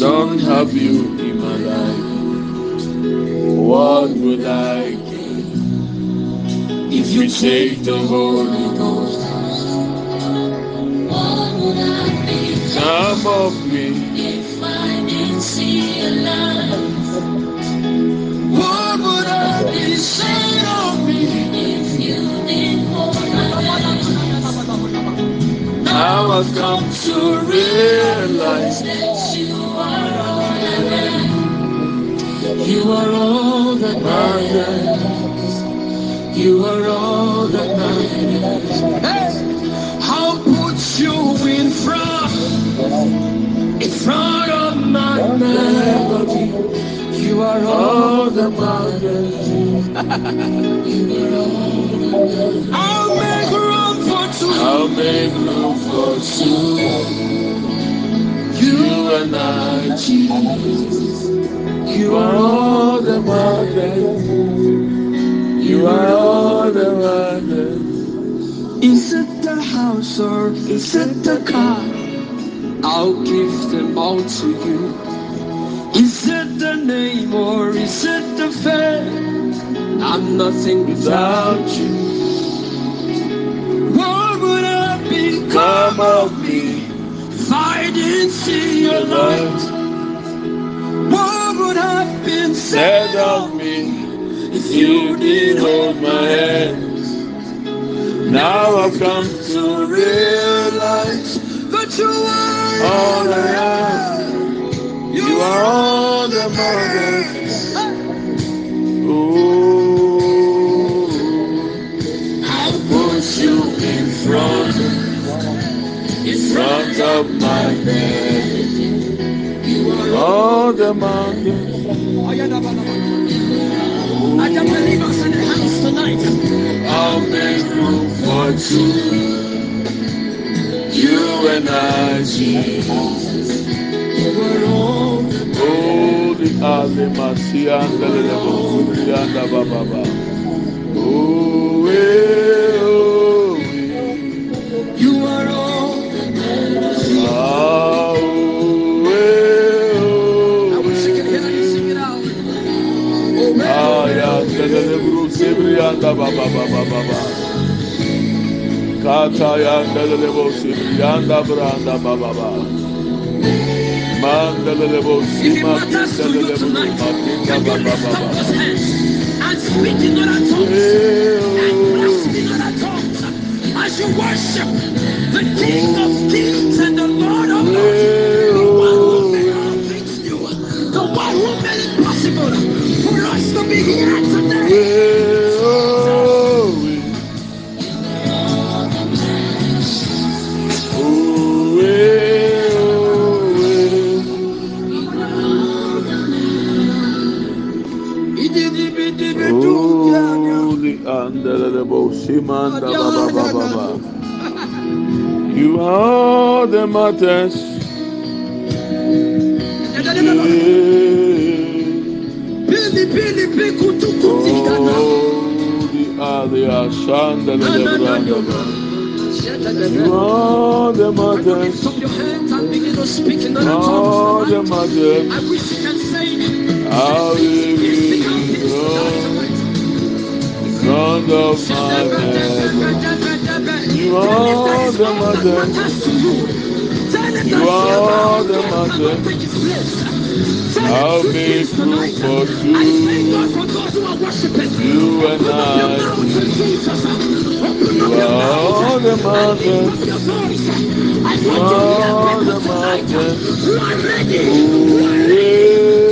don't have you in my life, what would I give if you take the Holy Ghost? Some of me. If I didn't see a life, what would I be saying of me if you didn't hold my hand? Now I've come to realize You are all that matters. You are all that matters. I'll put you in front, in front of my melody. You are all that matters. you are all that matters. I'll make room for two. I'll make room for two. You and I, Jesus. You are all that matters. You are all that matters. Is it the house or is it the car? I'll give them all to you. Is it the name or is it the fame? I'm nothing without you. What would I become of me if I didn't see your light? What would have been said of me if you did hold my hand? Now I've come to realize that you are all I am. You are all that matters. I can believe us in the house tonight. I'll make room for. You and I. Oh, the. Oh, eh, Levo and the Baba, Baba, Baba. Kata lebo sibriyanda branda bababa. Manda lebo sima kinda lebo makinda bababa. And speak in other tongues. And in other tongues. As you worship the King of Kings and the Lord of Lords. The one who made all things new. The one who made it possible for us to be here today. You are the matters. Pili pili piku tuku tigana. The Alia Sandala You are the matters. Lift up your hands and begin to speak in other tongues the tonight. matters. I wish you can say it. How we front of head. You are the matters. You are the matters. I'll make room for two. You and I. You are the mountains. You are the mountains. Ooh, yeah.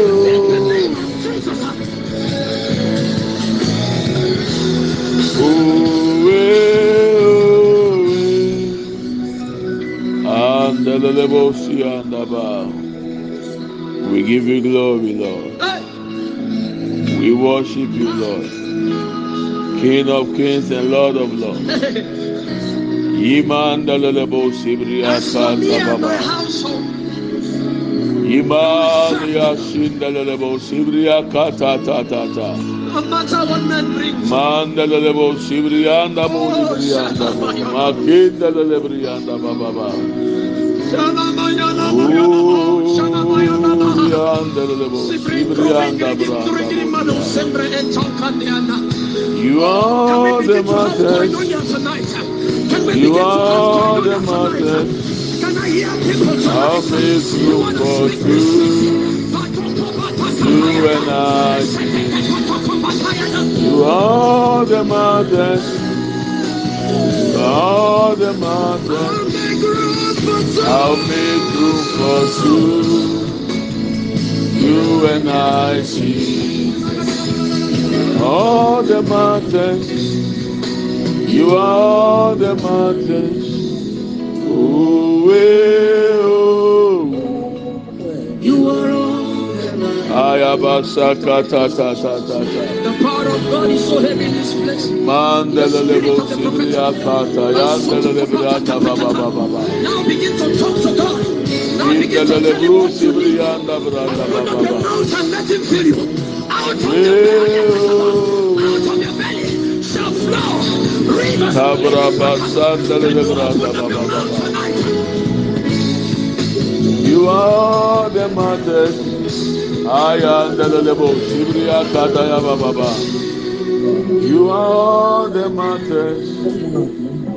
We give you glory, Lord. We worship you, Lord. King of kings and Lord of lords. Iman dalelebo sibriya santa baba. Iman yashin dalelebo sibriya kata ta ta ta. No matter what men bring, Mandelelebo sibriyanda buli briyanda. Makindelele briyanda baba. Shana Maya Lama Yana Shana Maya Lama You are the mountains. You are the mountains. I'll make room for. You and I. Are the mountains. You are the mountains. I'll make room for two. You and I see. All the mountains, you are the mountains. Oh, eh, oh. You are all the mountains. Ayabasaka ta ta ta ta ta. The power of God is so heavy in this place. Now begin to talk to God. Now begin to Indela tell him lebru what you need. sibriya nda bra ta ba Open ba up your ba. mouth and let him fill you. Out of your belly, oh. out of your belly shall flow rivers of Tabra living water. basandela lebra ta Open ba up ba your ba mouth ba. tonight. You are the mountains. Ayandela lebo sibriya kata ya ba ba ba. You are all the mountains.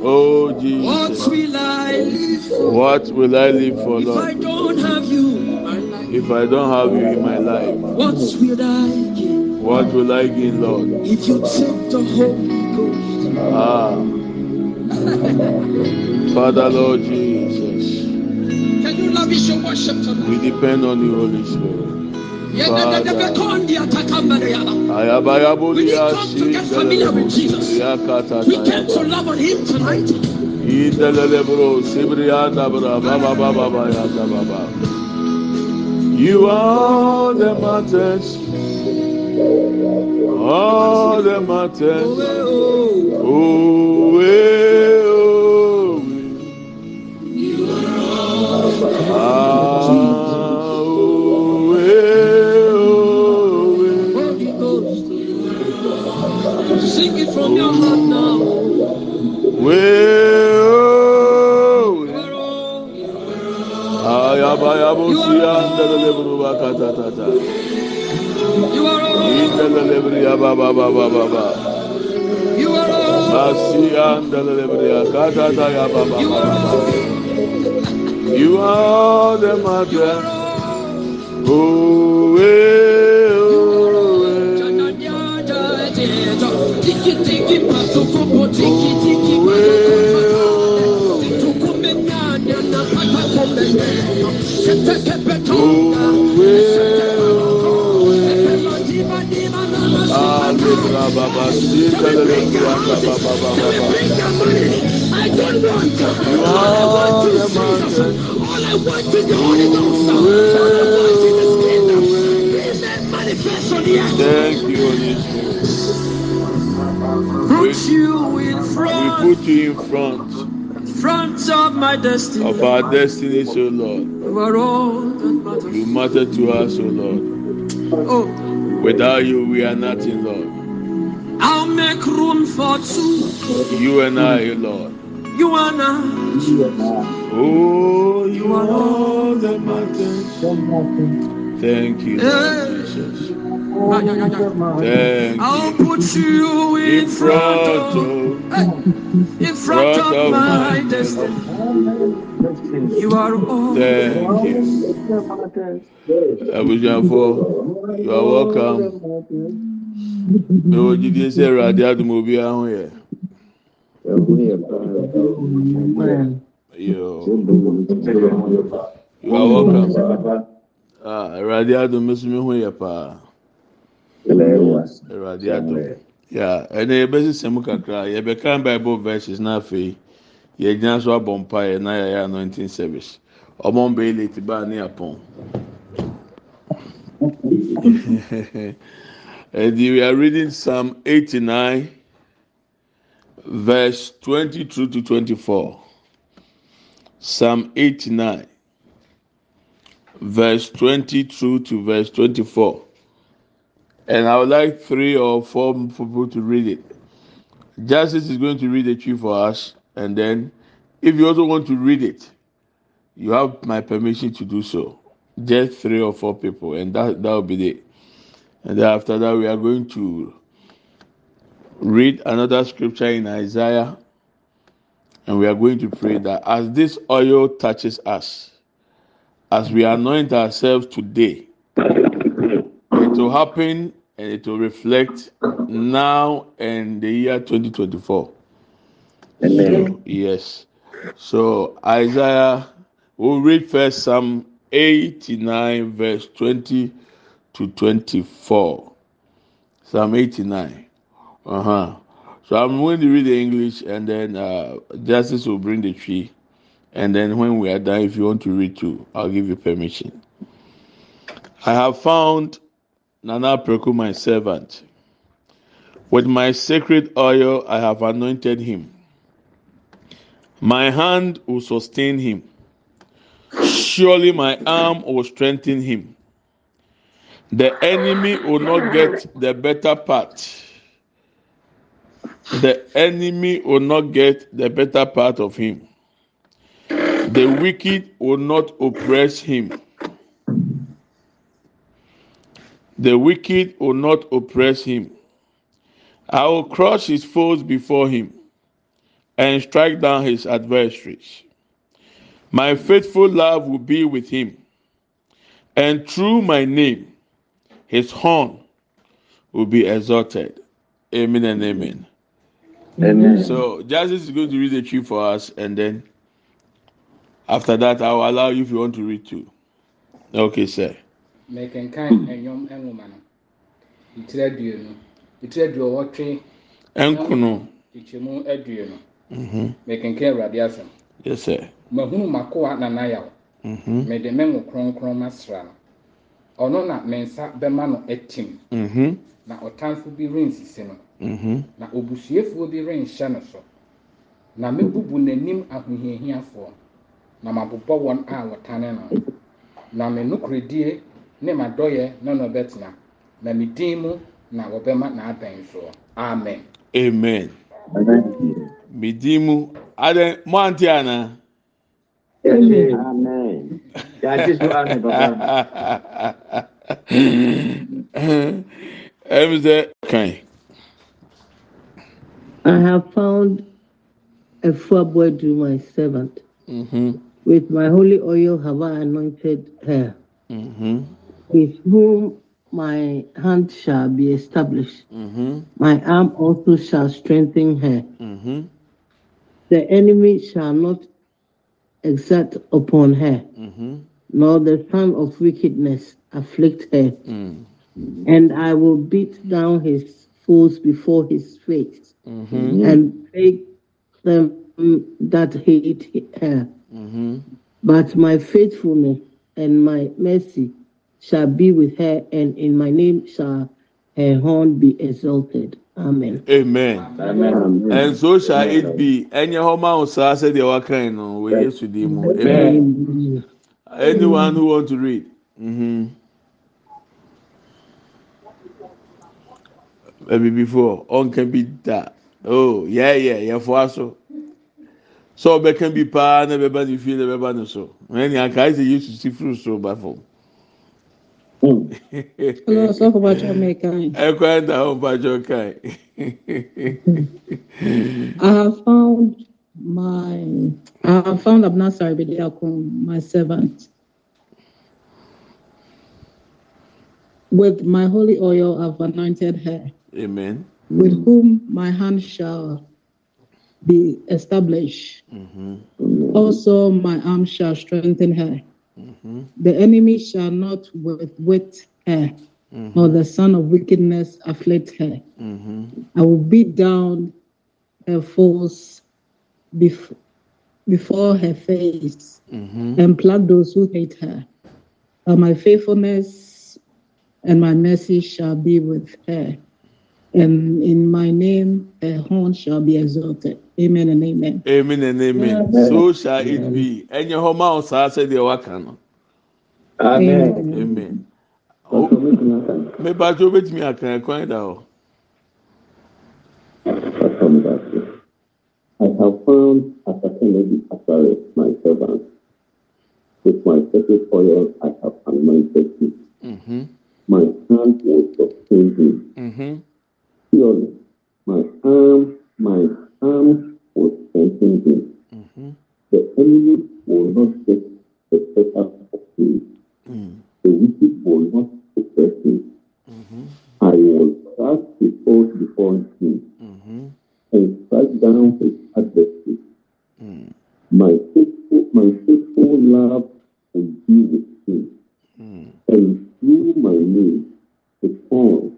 Oh Jesus. What will I live for What will I live for, if I don't have you in my life? If I don't have you in my life, What will I give what will I gain, Lord? if you take the Holy Ghost? Ah, Father, Lord Jesus, Can you lavish your worship tonight? we depend on you, Holy Spirit. We didn't come to get familiar with Jesus. We came to love on Him tonight. You are the matters, all the matters. Oh, oh, oh. You are all the matters. You are. Asi andelelebri akatata You are the mother. Oh, eh, I don't want you. You All I want are is the Jesus. mountain. All I want is the Holy Ghost. All I want is His kingdom. Be made manifest on the earth. Thank you, Holy Spirit. Put you in We put you in front front of my destiny. of our destinies, O Lord. You are all that matters. You matter to us, O Lord. Oh, Without you, we are nothing, Lord. I'll make room for two. You and I, O Lord. You and I. Oh, you are all the mountains. Thank you, Lord Jesus. Thank I'll put you in front of, in front of my destiny. You are all. Thank you. Abujanfo, you are welcome. Ewo jide sẹ ẹwurade adumu obi ahun yẹ. You are welcome. Ah, ẹwurade adumu sunmi hun yẹ paa. Yeah, ẹnna yẹ bẹ sísẹ mu kakra kan bible verses n'afẹ yẹ gyina so abọ mpa yẹ na yẹ anointing service. Ọmọ mbẹ yẹ late baa ne apọn. And we are reading Psalm 89, verse 22 to 24. Psalm 89, verse 22 to verse 24. And I would like three or four people to read it. Justice is going to read the Twi for us. And then, if you also want to read it, you have my permission to do so. just three or four people, and that that will be it. And then after that, we are going to read another scripture in Isaiah, and we are going to pray that as this oil touches us, as we anoint ourselves today, it will happen and it will reflect now and the year 2024. Amen. Yes. So Isaiah, we'll read first Psalm 89, verse 20 to 24. Psalm 89. Uh huh. So I'm going to read the English and then uh, Justice will bring the Twi. And then when we are done, if you want to read too, I'll give you permission. I have found Nana Preku, my servant. With my sacred oil, I have anointed him. My hand will sustain him. Surely my arm will strengthen him. The enemy will not get the better part. The enemy will not get the better part of him. The wicked will not oppress him. The wicked will not oppress him. I will crush his foes before him and strike down his adversaries. My faithful love will be with him, and through my name, his horn will be exalted. Amen and amen. Amen. So, Justice is going to read the Twi for us, and then after that, I will allow you if you want to read too. Okay, sir. Mɛkenkan ɛnwom nwoma no. Etiri aduonu etiri aduowɔtwe Enkuno. ekyemu aduonu Mhm. mɛkenkan awurade asɛm. Sir. mahunu makoa nanayaw Mhm. mede me ngo kronkron masra no. Ɔno na me nsa bɛma no atim. Mhm. na ɔtamfo bi rensisi no. Mhm. na obusiefoɔ bi renhyɛ no so. Na mebubu n'anim ahohiahiafoɔ. Na mabobɔ wɔn a wɔtane no. Na me nokoredie ne m'adɔyɛ ne no bɛtena na me din mu na wɔbɛma n'abɛn soɔ amen Amen. Amen. Midimu. Ade mo anti ana. Amen. That is what I'm sɛ kan. I have found a boy to my servant. Mhm. With my holy oil have I anointed her, Mhm. With whom my hand shall be established. Mhm. My arm also shall strengthen her. Mhm. The enemy shall not exert upon her, Mhm. nor the son of wickedness afflict her. Mm. And I will beat down his foes before his face, Mhm. and make them that hate her. Mhm. But my faithfulness and my mercy shall be with her, and in my name shall her horn be exalted. Amen. Amen. Amen. And so shall it be. Ɛnyɛ hɔ ma wo saa sɛ deɛ wakan no wɔ Yesu din mu. Amen. Amen. Anyone who want to read. Mm-hmm. Maybe before on can be that. Oh yeah yeah yeah for us so. So ɔbɛ can be pa na bɛba ne fie na bɛba ne so. Ɛni aka ɛsɛ Yesu si furu so ba fam. Hello, sɔfo bàtà mẹka. Ɛkwan da hɔ mpatwɛ kan. I have found my I have found Abnasar Bediakon, my servant. With my holy oil I've anointed her, Amen. with whom my hand shall be established. Mm-hmm. Also my arm shall strengthen her. Mm-hmm. The enemy shall not with wit her, nor the son of wickedness afflict her. Mm-hmm. I will beat down her foes bef- before her face Mm-hmm. and pluck those who hate her. But my faithfulness and my mercy shall be with her. And in my name, her horn shall be exalted. Amen and amen. Amen and amen. So shall it be. Ɛnyɛ hɔ ma wo saa sɛ deɛ waka no. Amen. Amen. Ọsọ mi tún náà kàn. Mepatwɛ obetumi aka ɛkwan da hɔ. Ọsọ mi bá ṣe. I have found a certain lady Asare, my servant. With my precious oil I have anointed him. Mm-hmm. My hand will sustain him. Mm-hmm. Surely my arm, my arm will strengthen him. Mm-hmm. The enemy will not get the better of him. Mm. The wicked will not him. Mm-hmm. I will crush his foes before him Mm-hmm. and strike down his adversaries. Mm. My faithful, my faithful love will be with him, Mm. and through my name, his horn,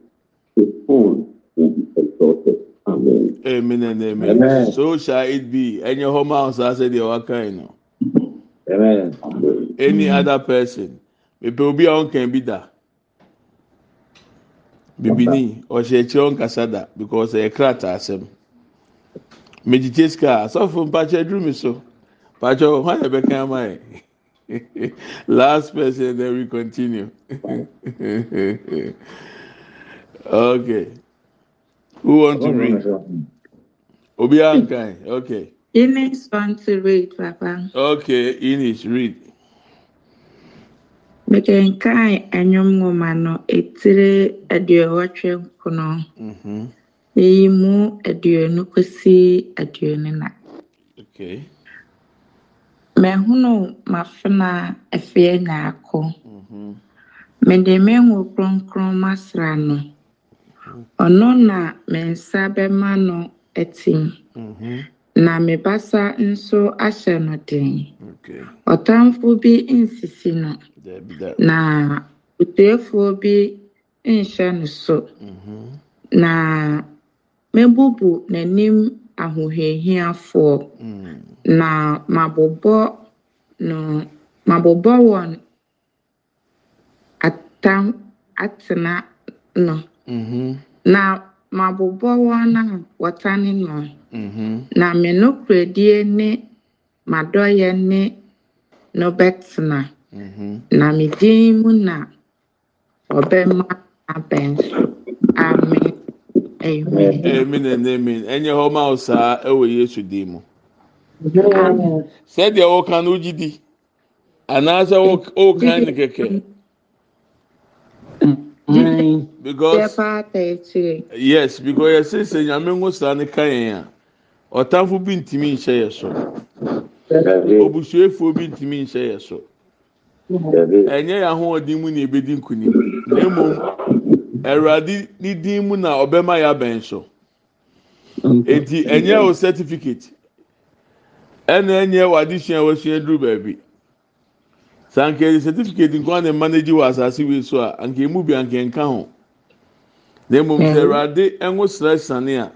his horn will be exalted. Amen. Amen and amen. Amen. So shall it be. Any home house I said you are kind of. Amen. Amen. Any other person. Maybe obi a ɔnkan bi da. Bibini ɔhyɛ akyire ɔnkasa da because ɛyɛ krataa asɛm. Megyitie sika asɔfo mpakyɛ duru mi so. Mpakyɛ hwan na ɛbɛka ama yɛ. Last person then we continue. okay. Who want to read? Obi a nkan. Okay. Ines want to read, Papa. Okay, Inish, read. meke nke anyị anyụmụ manụ etire aduowɔtwe nkono mhm. eyi mu aduonu kosi aduonu na. Mehunu mafena afei na akɔ mhm. mede me ho kronkron masra no. Mhm. Ɔno na me nsa bɛma no atim. Na me basa nso ahyɛ no den. Ɔtamfo bi nsisi no. Na otuefoɔ bi nhyɛ no so Mm-hmm. na mebubu n'anim ahohiahiafoɔ Mm. na mabobɔ no mabobɔ wɔn atam atena no Mm-hmm. na mabobɔ wɔn a wɔtane no Mm-hmm. na me nokoredie ne m'adɔyɛ ne no bɛtena Mm-hmm. na me din mu na ɔbɛma abɛn so. Amen. Amen. Amen and amen. Ɛnyɛ hɔ ma wo saa ɛwɔ Yesu din mu. Sɛdeɛ wɔka no wogye di. Anaasɛ wokan ne kɛkɛ. Amen. Because yes, because sɛ nyame saa ne ka yɛn a, ɔtamfo bi ntumi nhyɛ yɛ so. David, Obusuefoɔ bi ntumi nhyɛ yɛ so. Ɛnyɛ yɛn ahoɔden mu na ebedi nkunim na emom awurade ne din mu na ɔbɛma yɛ abɛn so. Eti ɛnyɛ o certificate. Ɛna ɛnyɛ w'adesua a wɔasua duru baabi. Sanke certificate nkwa na manage wɔ asase wei so a anka emu bi anka nka ho. Na emom sɛ awurade ɛngo sra sane a.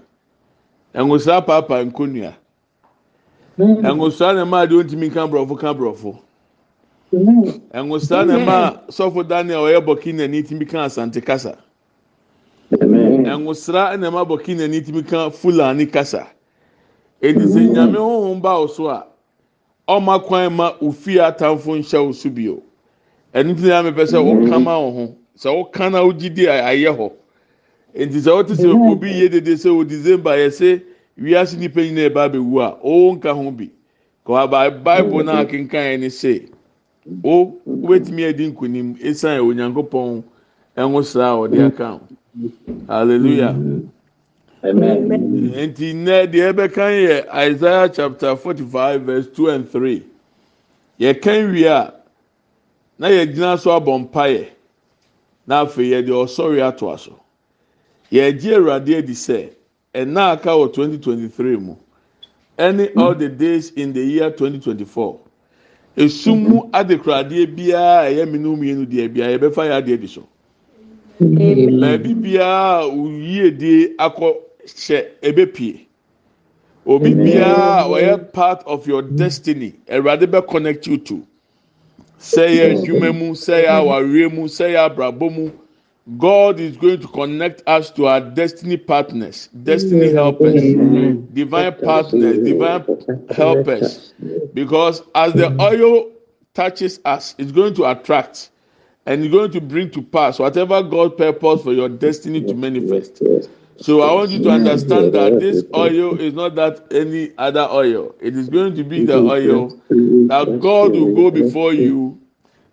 Ɛngo sra paapa nkonnua ɛngo sra na ɛma adeɛ ontumi ka borɔfo ka borɔfo. ɛnwosa na ɛma sɔfo daniel ɔyɛ bɔkina ni timi ka asante kasa. Ɛnwosra na ɛma bɔkina ni timi ka fulani kasa. Edi sɛ nyame honhom ba o so a ɔma kwan ma ofi atamfo nhyɛ o so bio. Ɛno ti na mepɛ sɛ ɔkama wo ho. Sɛ ɔka na ɔgyi di ayɛ hɔ. Eti sɛ ɔte sɛ obi yie dede sɛ o december yɛ sɛ wiase nipa nyinaa ɛba abɛwu a ɔwɔ nka ho bi. Kɔ aba bible na akenkan yɛ ne sɛ. o wobɛtumi adi nkonim esan onyankopɔn ɛho sra a ɔde aka ho hallelujah. Amen. Nti nnɛ deɛ ɛbɛkan yɛ isaiah chapter forty five verse two and three. Yɛkan wie a na yɛgyina so abɔ mpaeɛ. Na afei yɛde ɔsɔre atoa so. Yɛgye awurade adi sɛ ɛna aka wɔ twenty twenty three mu ɛne all the days in the year twenty twenty four. esum mu adekoradeɛ biara ɛyɛ minnu mmienu deɛ biara yɛbɛfa yɛ adeɛ di so. Baabi biara a oyiedie akɔ hyɛ ebepie obi biara ɔyɛ part of your destiny. Awurade bɛ connect you to. Sɛ yɛ adwuma mu sɛ yɛ awareɛ mu sɛ yɛ abrabɔ mu god is going to connect us to our destiny partners destiny helpers divine partners divine helpers. Because as the oil touches us it's going to attract and it's going to bring to pass whatever god purpose for your destiny to manifest So I want you to understand that this oil is not that any other oil. It is going to be the oil that God will go before you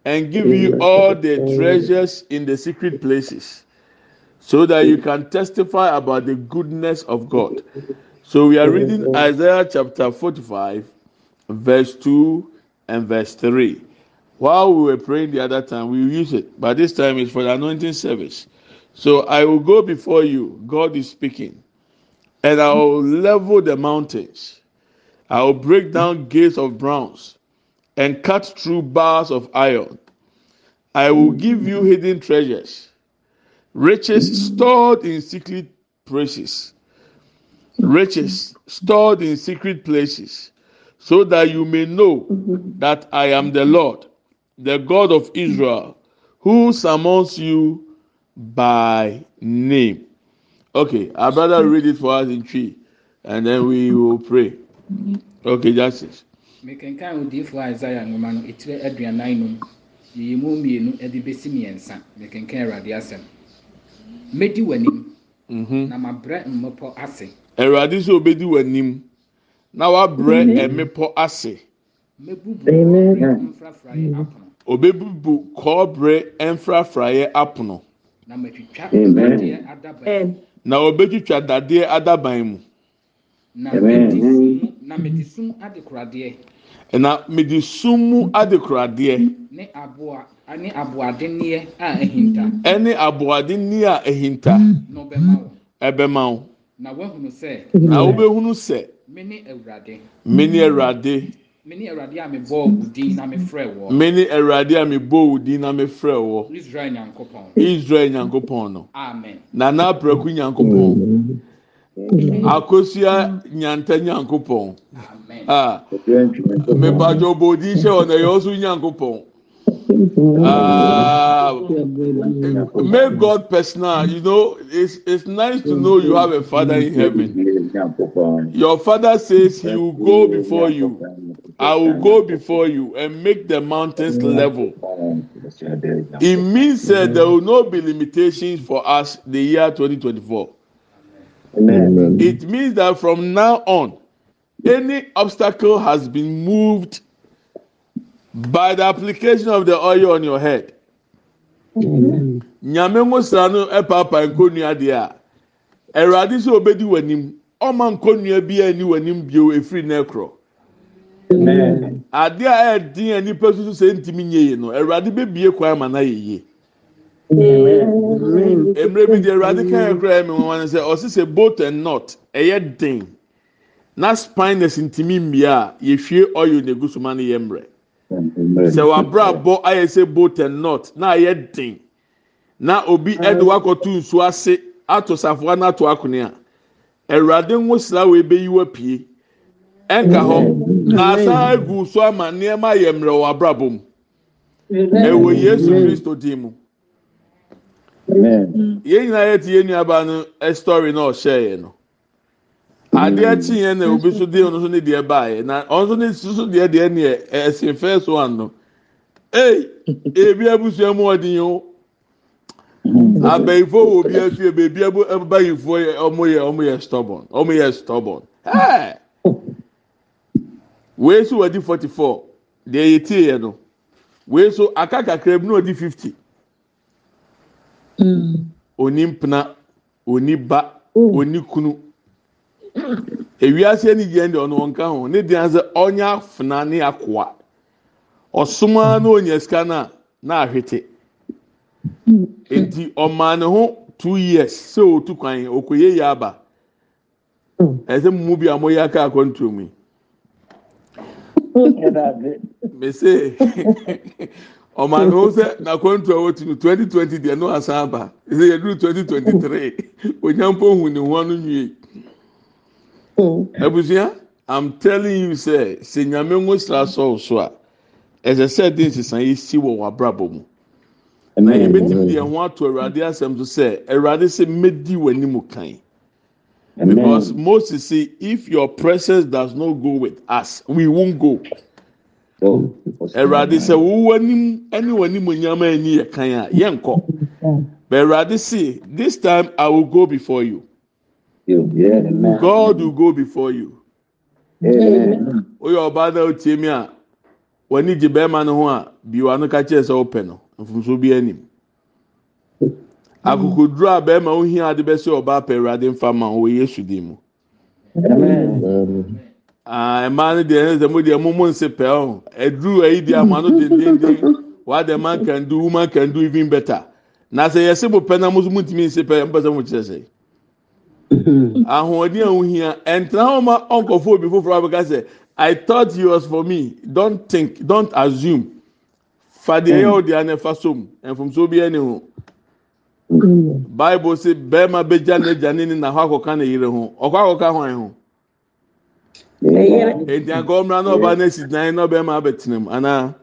and give you all the treasures in the secret places so that you can testify about the goodness of God. So we are reading Isaiah chapter 45, verse 2 and verse 3. While we were praying the other time, we used it, but this time it's for the anointing service. So I will go before you, God is speaking, and I will level the mountains. I will break down gates of bronze and cut through bars of iron. I will give you hidden treasures, riches stored in secret places, riches stored in secret places, so that you may know that I am the Lord, the God of Israel, who summons you by name. Okay, our brother read it for us in three, and then we will pray. Okay, justice. mekenkan odiifo isaiah nwoma no etire aduanan num yiyi mu mmienu de besi mmiɛnsa mekenkan awurade asɛm medi w'anim Mhm. na mabrɛ mmepɔ ase Awurade sɛ obedi w'anim na wabrɛ ɛmepɔ ase. mɛbubu ɔbrɛ mfrafraeɛ apono Obebubu kɔɔbrɛ mfrafraeɛ apono na matwitwa Amen. dadeɛ na adaban mu. na Amen. mede sum adekoradeɛ. Na mede sum mu adekoradeɛ. Ne aboa ne aboadenneɛ a ahinta ɛne aboadenni a ehinta na ɔbɛma wo. Ɛbɛma wo. na woahunu sɛ Na wobɛhunu sɛ mene awurade. mene Awurade, mene awurade a mebɔɔ wo din na mefrɛ wɔ mene Awurade a mebɔ wo din na mefrɛ wo. israel nyankopɔn Israel Nyankopɔn no. amen Nana Apraku Nyankopɔn. Akosua Nyanta Nyankopɔn. amen Ah, mepatwa obodi hyɛ wɔ na ɛyɛ ɔso Nyankopɔn. Ah, make God personal. You know, it's it's nice to know you have a Father in heaven. Your Father says He will go before you. I will go before you and make the mountains level. It means that there will not be limitations for us the year 2024. It means that from now on, any obstacle has been moved by the application of the oil on your head. Nyame ngosra no ɛpaapa nkonnwa deɛ a, Awurade sɛ obedi w'anim, ɔma nkonnwa bi a ɛni w'anim bio efiri na ɛkorɔ. Adeɛ a ɛɛdin a nipa soso sɛ ntumi nye yie no, Awurade bebie kwan ma na yɛ yie. Mmerɛ bi deɛ Awurade kan yɛ kura ɛmi wɔn sɛ ɔsi sɛ bolt and nut ɛyɛ den na spineless ntumi mmea a yɛhwie oil na egu so ma no yɛ mmerɛ. Sɛ wabrabɔ ayɛ sɛ bolt and nut na ayɛ den na obi ɛde wakɔto nsuo ase ato safoa na ato akonea. Awurade ngosra wo ebeyi wa pie. Ɛnka hɔ na asan egu so ama nneɛma ayɛ mmerɛ wɔ abrabɔ mu. Ɛwɔ Yesu Kristo din mu. yɛn nyinaa yɛ ti yɛn nuaba no ɛsitɔri na ɔhyɛ yɛ no. Adeɛ kyi yɛn na obi so deɛ ɔno so ne deɛ baayɛ na ɔno so ne soso deɛ deɛ neɛ ɛsɛ fɛs one no. Ee ebi abusua mu ɔdi yɛn o abɛyifo wɔ obi afie beebi abu abayifo yɛ ɔmo yɛ ɔmo yɛ stubborn ɔmo yɛ stubborn. Wei so wɔdi forty four deɛ yɛ tie yɛ no wei so aka kakra bi na ɔdi fifty. oni mpena oni ba oni kunu. Ewiase ni yɛn deɛ ɔno ɔnka ho ne deɛ sɛ ɔnya afena ne akoa ɔsoma na onya sika na na ahwete. Nti ɔmaa ne ho two years sɛ otu kwan okoye yie aba. Ɛsɛ mu bi a mo yɛ aka akɔntuo mu mese ɔmaa ne ho sɛ n'akɔntuo a wɔtu no twenty twenty deɛ no asan aba. Ɛsɛ yɛduru twenty twenty three onyampo hu ne ho ano nwie. Abusua i'm telling you sɛ sɛ nyame ngo sra sɔɔ so a ɛsɛ sɛ de nsesa yi si wɔ w'abrabɔ mu na yɛbɛtumi de ɛho ato awurade asɛm so sɛ awurade sɛ mɛdi w'anim kan. Because moses say if your presence does not go with us we won't go. awurade sɛ wowɔ anim ne w'anim nyama ani yɛ kan a yɛnkɔ. But awurade say this time i will go before you. God will go before you. Oyɛ ɔbaa na otie mi a w'ani gye bɛrima no ho a biwa no ka kyerɛ sɛ ɔpɛ no mfumso bi anim. Akokoduro a bɛrima ohia ade bɛsɛ ɔbaa pɛ awurade nfa ma wɔ yesu din mu. Mmaa no deɛ ɛne sɛ mo deɛ mo mo nse pɛ ɔho aduru ayi deɛ ama no dendenden what the man can do woman can do even better. Na sɛ yɛsɛ mo pɛ na mo nso mo ntumi nse pɛ mpɛ mo kyerɛ sɛ. Ahoɔden a ohia ɛntena hɔ ma ɔnkɔfo obi foforɔ abɛka sɛ i thought he was for me. Don't think don't assume fa deɛ ɛyɛ ɔdeɛ anɛfa som mfomso bi ɛne ho bible sɛ bɛrima bɛgya n'agya ne ne na hɔ akɔka ne yere ho ɔkɔ akɔka hwan ho eti anka ɔmra na ɔba n'esi dan na ɔbɛrima abɛtena mu anaa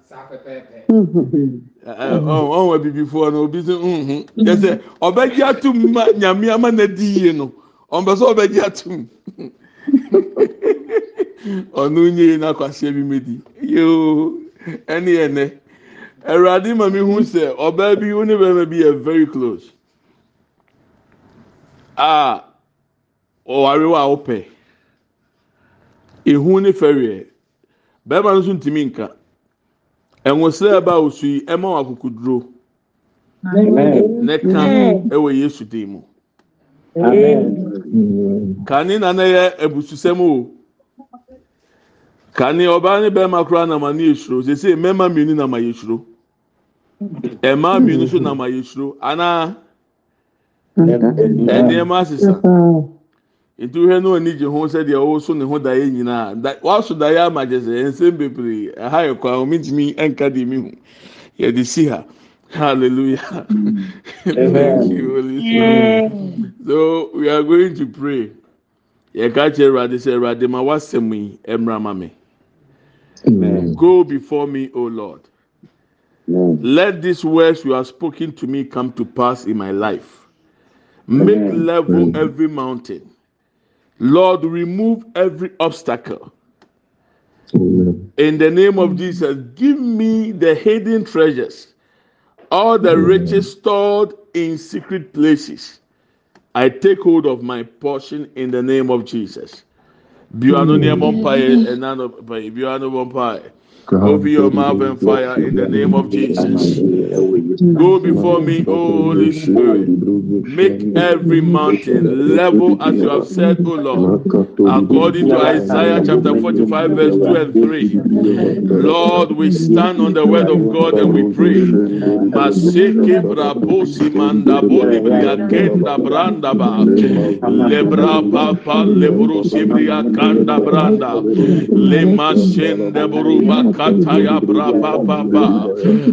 ɔhun abibifoɔ no obi sɛ nhun yɛsɛ ɔbɛgye atum ma nyame ama na di yie no ɔmpɛ sɛ ɔbɛgye atum ɔno nye na akwasia bi medi yoo ɛne yɛ nɛ awurade ma mi hu sɛ ɔbaa bi wo ne bɛrima bi yɛ very close. A ɔware wa ɔpɛ ehu ne fɛreɛ bɛrima no nso ntumi nka ɛnwosɛ ɛba osu yi ɛma wɔ akokoduro ne ka ɛwɔ yesu dan mu kane na ne yɛ abususɛm o. Kane ɔbaa ne bɛrima koraa nam ani esuro sese mmarima mmienu nam ayɛ esuro mmaa mmienu nso nam ayɛ esuro anaa ɛnneɛma asesa nti wohɛ no ani gye ho sɛdeɛ ɔwɔso ne ho daeɛ nyinaa. Da waso daeɛ ama gye sɛ nsɛm bebree ɛha yɛ kwan omi ntumi nka deɛ mi hu yɛde si ha. Hallelujah. Thank you holy spirit. So we are going to pray. Yɛka kyerɛ awurade sɛ awurade ma wasɛm yi mmra ma me. Go before me o lord. Let these words you have spoken to me come to pass in my life. Make level every mountain. Lord, remove every obstacle. In the name of Jesus, give me the hidden treasures, all the riches stored in secret places. I take hold of my portion in the name of Jesus. Open your mouth and fire in the name of Jesus. Go before me, Holy Spirit. Make every mountain level as you have said, O Lord. According to Isaiah chapter 45, verse 2 and 3. Lord, we stand on the word of God and we pray. Maseke brabosi manda boli bria kenda branda ba. Lebra papa lebrosi bria kanda branda. Le masende buruba kataya braba baba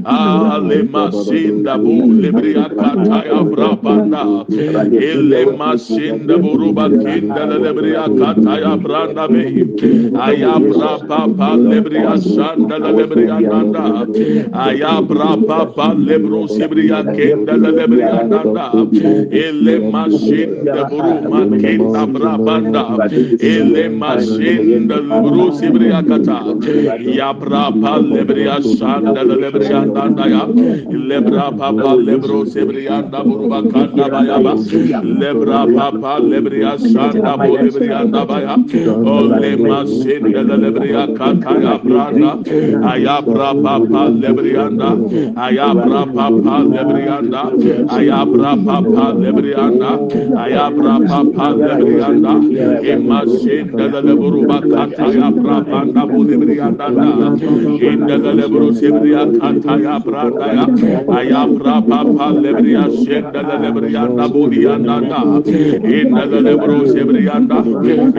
ale masinda bu lebria kataya braba ele masinda buruba kinda lebria kataya branda be. Aya braba ba lebria sanda lebria nanda aya braba ba lebro sebria kinda lebria nanda ele masinda buruma kinda braba ele masinda lebro sebria kata. Ya lebrapa lebria shanda lebria danda ya. Lebrapa pa lebro sebria da buruba kanda baya ba. Lebrapa pa lebria shanda bo lebria da baya o le masin da lebria kanda ya branda aya brapa pa lebria da aya brapa pa lebria da aya brapa pa lebria da aya brapa pa lebria da e masin da leburuba kanda ya brapa da bo lebria da indele lebro sebriya kata ya brada ya aya bra papa lebriya sendele lebriya na boliya na na indele lebro sebriya na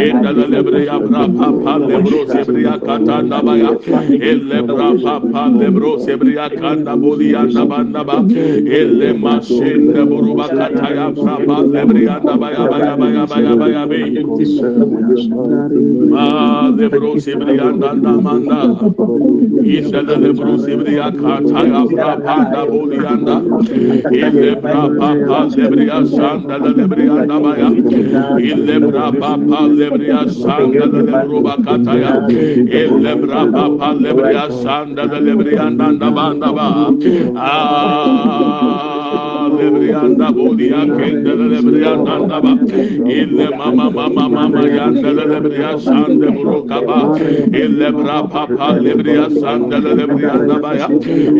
indele lebriya bra papa lebro sebriya kata na ba ya elle bra papa lebro sebriya kata boliya na ba na ba elle ma sende boruba kata ya bra papa lebriya na ba ya ba ya ba ya ba ya ba ya be ma lebro sebriya na na manda inda lebro sebria kata ya. Brapanda bolianda ile brapapa lebria sanda lebria baya ile brapapa lebria sanda lebro ya. Ile brapapa lebria sanda lebria nanda banda ba. Ah lebriyanda bodiya kendele lebriyanda ba ille mama mama mama yandele lebriya sande buruka ba ille bra papa lebriya sandele lebriyanda ba ya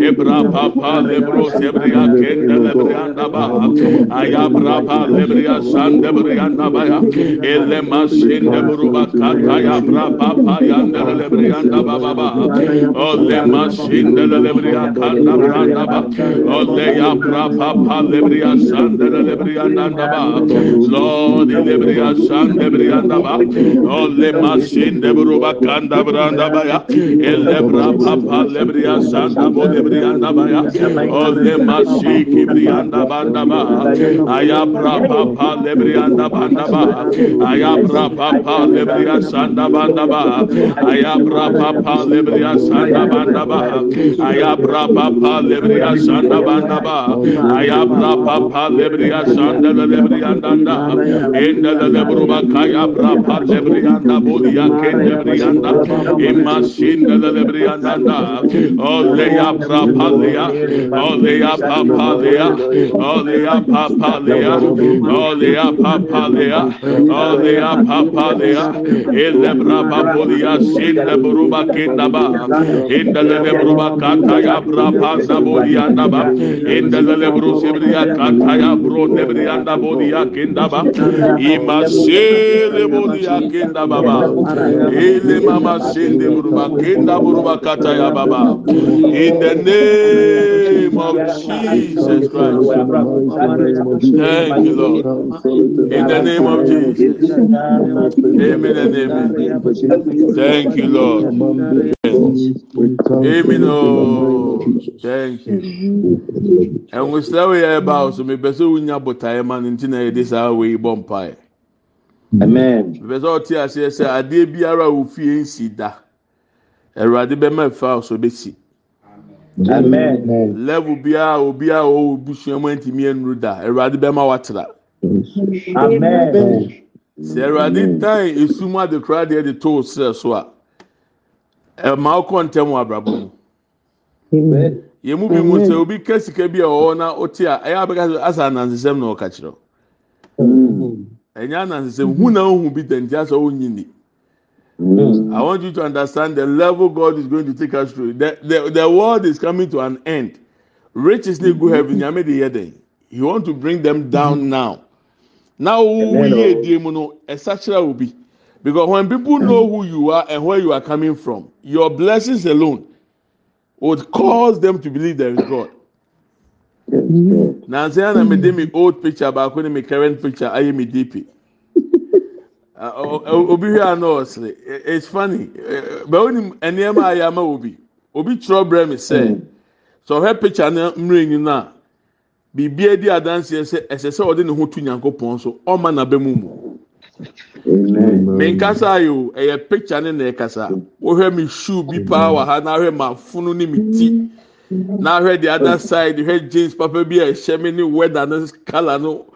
ebra papa lebro sebriya kendele lebriyanda ba aya bra papa lebriya sande lebriyanda ba ya ille masinde buruba kata ya bra papa yandele lebriyanda ba ba ba o le masinde lebriya kanda branda ba o ya bra papa lebria nanda ba. Ba. Branda ba ba ba aya ba aya ba aya ba rapapa lebriya sanda lebriyanda enda lebruba kaya rapa lebriyanda budiya kende lebriyanda imma sinde lebriyanda oleya rapa leya oleya papa leya oleya papa leya oleya papa leya oleya papa leya ele braba budiya sinde bruba kenda ba enda lebruba kaya rapa zabudiyanda ba enda lebrusibri sibria kata ya bro nebria nda bodia kenda ba. Imasele bodia kenda baba ele mama sinde bruba kenda bruba kata ya baba in the name of Jesus Christ. Thank you Lord. In the name of Jesus. Amen and amen. Thank you Lord Amen. Oh. Thank you. And we still hear about so me beso unya botaye eh, man nti na yedi saa we bom pae. Eh. Amen. Beso ti ase se ade biara ofie nsi da. Awurade be ma fa so be si. Amen. Level biara obi a o busua mu ntimi enru da. Awurade be ma watra. Amen. Sɛ Awurade dan esum adekora deɛ de to o srɛ so a ɛma ɔkɔ ntɛm wɔ abrabɔ mu yɛn mu bi mu sɛ obi ka sika bi a ɔwɔ na ɔte a ɛyɛ abɛka sɛ asa anansesɛm na ɔka kyerɛw ɛnyɛ anansesɛm hu na ohu bi tɛnti asɛ ɔnyi ni. I want you to understand the level God is going to take us through. The, the, the world is coming to an end. Riches need go heaven. Nyame de yɛ den. He want to bring them down now. Now, who ye mu no, ɛsa kyerɛ wo bi. Because when people know who you are and where you are coming from, your blessings alone would cause them to believe there is God. na nsị ya na mede mi old picture baako ne me current picture ayé mi dp obi hwẹ anọ ọsẹ it's funny. Eh, Bẹẹ ni nneema ayé ama obi obi twerɛ brɛ mi sɛ mm. sɛ ɔhwɛ picture na mmerɛ nyi na biribi adi adanseɛ sɛ ɛsɛ sɛ ɔde ne ho tu nyankopɔn so ɔma n'abɛmu mu. Menkasa yi o ɛyɛ picture ne na ɛkasa. Wohwɛ mi shoe bi paa wɔ ha na ahwɛ ma funu ne mi ti. Na ahwɛ the other side hwɛ jeans papa bi a ɛhyɛ mi ne weather no colour no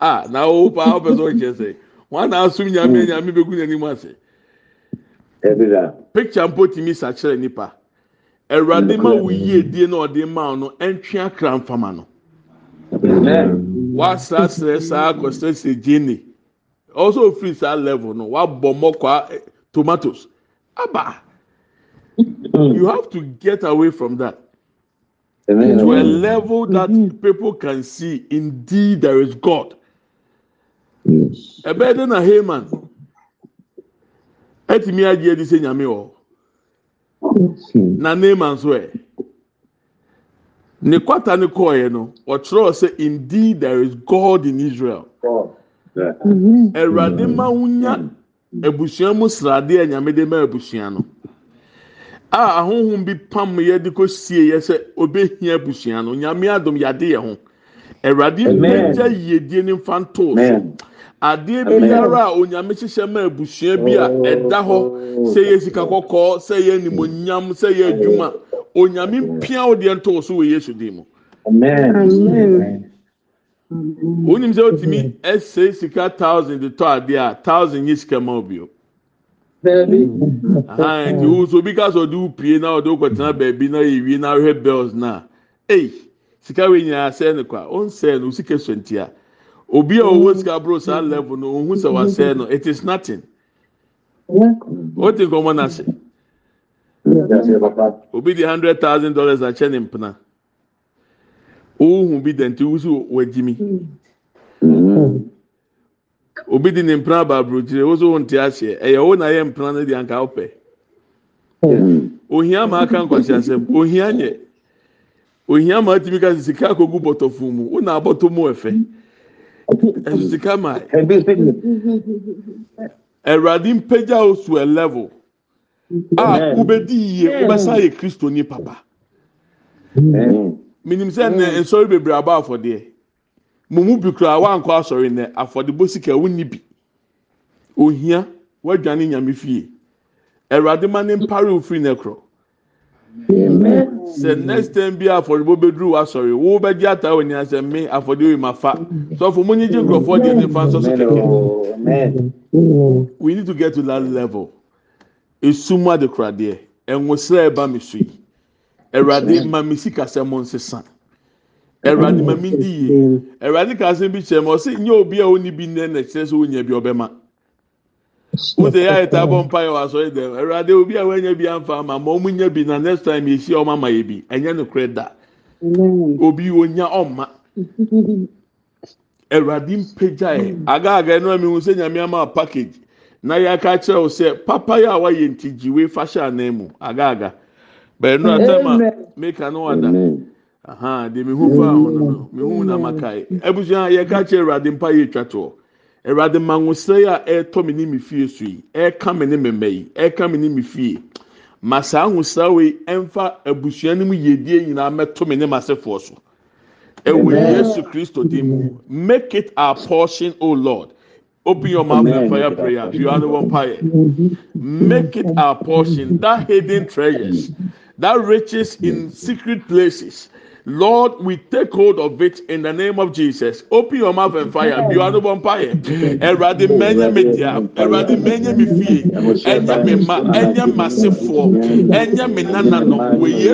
a na o paa ɔpɛ sɛ ɔkyɛ sɛ wɔn a asum nyame nyame bɛgu n'anim ase. Picture mpo tumi sakyerɛ nipa awurade ma wo yie die na ɔde ma no ɛntwe akra mfama no. Wasrasrɛ saa akɔsɛsɛ gyene ɔsɛ ofiri saa level no. Wabɔ mmɔkwa eh, tomatoes. Aba. You have to get away from that. To a level that people can see indeed there is God. ɛbɛyɛ de na Haman. Ɛtumi agye adi sɛ nyame wɔ na Naaman nso ɛ ne kwata ne kɔɔɛ no. Ɔkyerɛw sɛ indeed there is God in Israel ɛwurade ma wonya abusua mu sradeɛ a nyame de ma abusua no. A ahohom bi pam yɛ de kɔ sie yɛ sɛ obehia abusua no. Nyame adom yɛade yɛ ho. Ɛwurade Amen. mbɛgya yiedie ne nfa ntoo so. Amen. adeɛ biara a onyame hyehyɛ ma abusua bi a ɛda hɔ sɛ yɛ sika kɔkɔɔ sɛ yɛ nimonyam sɛ yɛ adwuma onyame mpia wo deɛ ntoo so wɔ yesu din mu. Amen. Wonim sɛ wotumi ɛsɛ sika thousand de tɔ adeɛ a thousand nye sika ma obi o. Ahan nti wo so obi ka sɛ ɔde wo pie na ɔde wo kɔtena baabi na yɛ wie na ahwɛ bells na ei sika wei nyinaa sɛɛ no kwa ɔnsɛɛ no sika so ntia obi a ɔwɔ sika bro saa level no ohun sɛ wasɛɛ no it is nothing. O ti nkɔmɔ n'ase obi di hundred thousand dollars akyɛ ne mpena. Ohun bi dɛ nti wusi wagyi mi obi di ne mpena aba aburokyire woso wɔn ti aseɛ. Ɛyɛ wo na yɛ mpena no di anka ɔpɛ ohia ma aka nkwasi asɛm ohia nyɛ. Ohia ma atimi ka sika akogu bɔtɔfo mu. Wo na abɔtɔ mu ɛfɛ. Ɛso sika ma. Ɛwurade mpagya o to a wobɛdi yie wobɛsa yɛ kristo ni papa minim sɛ nnɛ nsɔre bebree aba afɔdeɛ. Mo mu bi kura wankɔ asɔre nnɛ. Afɔdebɔ sika wonni bi. Ohia wadwane nyame fie. Awurade ma ne mpare ofiri ne korɔ. Sɛ next time bi afɔdebɔ bɛduru wasɔre wo bɛgye ata wɔ ni asɛ me afɔde oyi ma fa sɔfo mo nyi gye nkurɔfoɔ deɛ ne fa so kɛkɛ. We need to get to that level. Esum adekoradeɛ ɛnwosira ɛba mi so yi awurade ma mi sika sɛ mo nsesa. Awurade ma mi di yie. Awurade ka asɛm bi kyerɛ mu ɔsɛ nye obi a oni bi nnɛ na kyerɛ sɛ onya bi ɔbɛma. Wọ́n yà ẹ̀ta bọ̀ mpa yẹ wà sọ yẹ dẹ̀ ẹ̀rọ̀adé obi a wọ́n nyẹ bi ànfà ama ma ọmọ nyẹ bi na next time yẹ si ọmọ ama yẹ bi. Ẹ̀nyẹ́ no korẹ da obi onya ọ̀ma ẹ̀rọ̀adé mpagya yẹ agaaga ẹnu ẹ̀mi hu sẹ́ nyàmé ama package. Na yẹ aka kyerɛ o sɛ papa yɛ a wayɛ nti gyiwe fahyɛ anan mu. Agaaga bɛyɛ no atɛm a meka no wada de mi hu fa ho no mi hu na maka yi ebusua yɛ ka kyerɛ ɛwurade mpa yɛ etwa toɔ ɛwurade mangosira yi a ɛɛtɔ mi ne mi fie so yi ɛɛka mi ne mi mɛ yi ɛɛka mi ne mi fie ma saa ahosira wei ɛnfa abusua no mu yiedie nyinaa mɛto mi ne ma sefoɔ so. Ɛwɔ yesu kristo dim mu. Make it our portion o lord. Open your mouth and fire prayer. You are the one fire. Make it our portion. That hidden treasures, that riches in secret places. Lord, we take hold of it in the name of Jesus. Open your mouth and fire. You are the fire. Eradi menya media. Eradi menya mi fie. Enya me ma. Enya masifo. Enya no. We.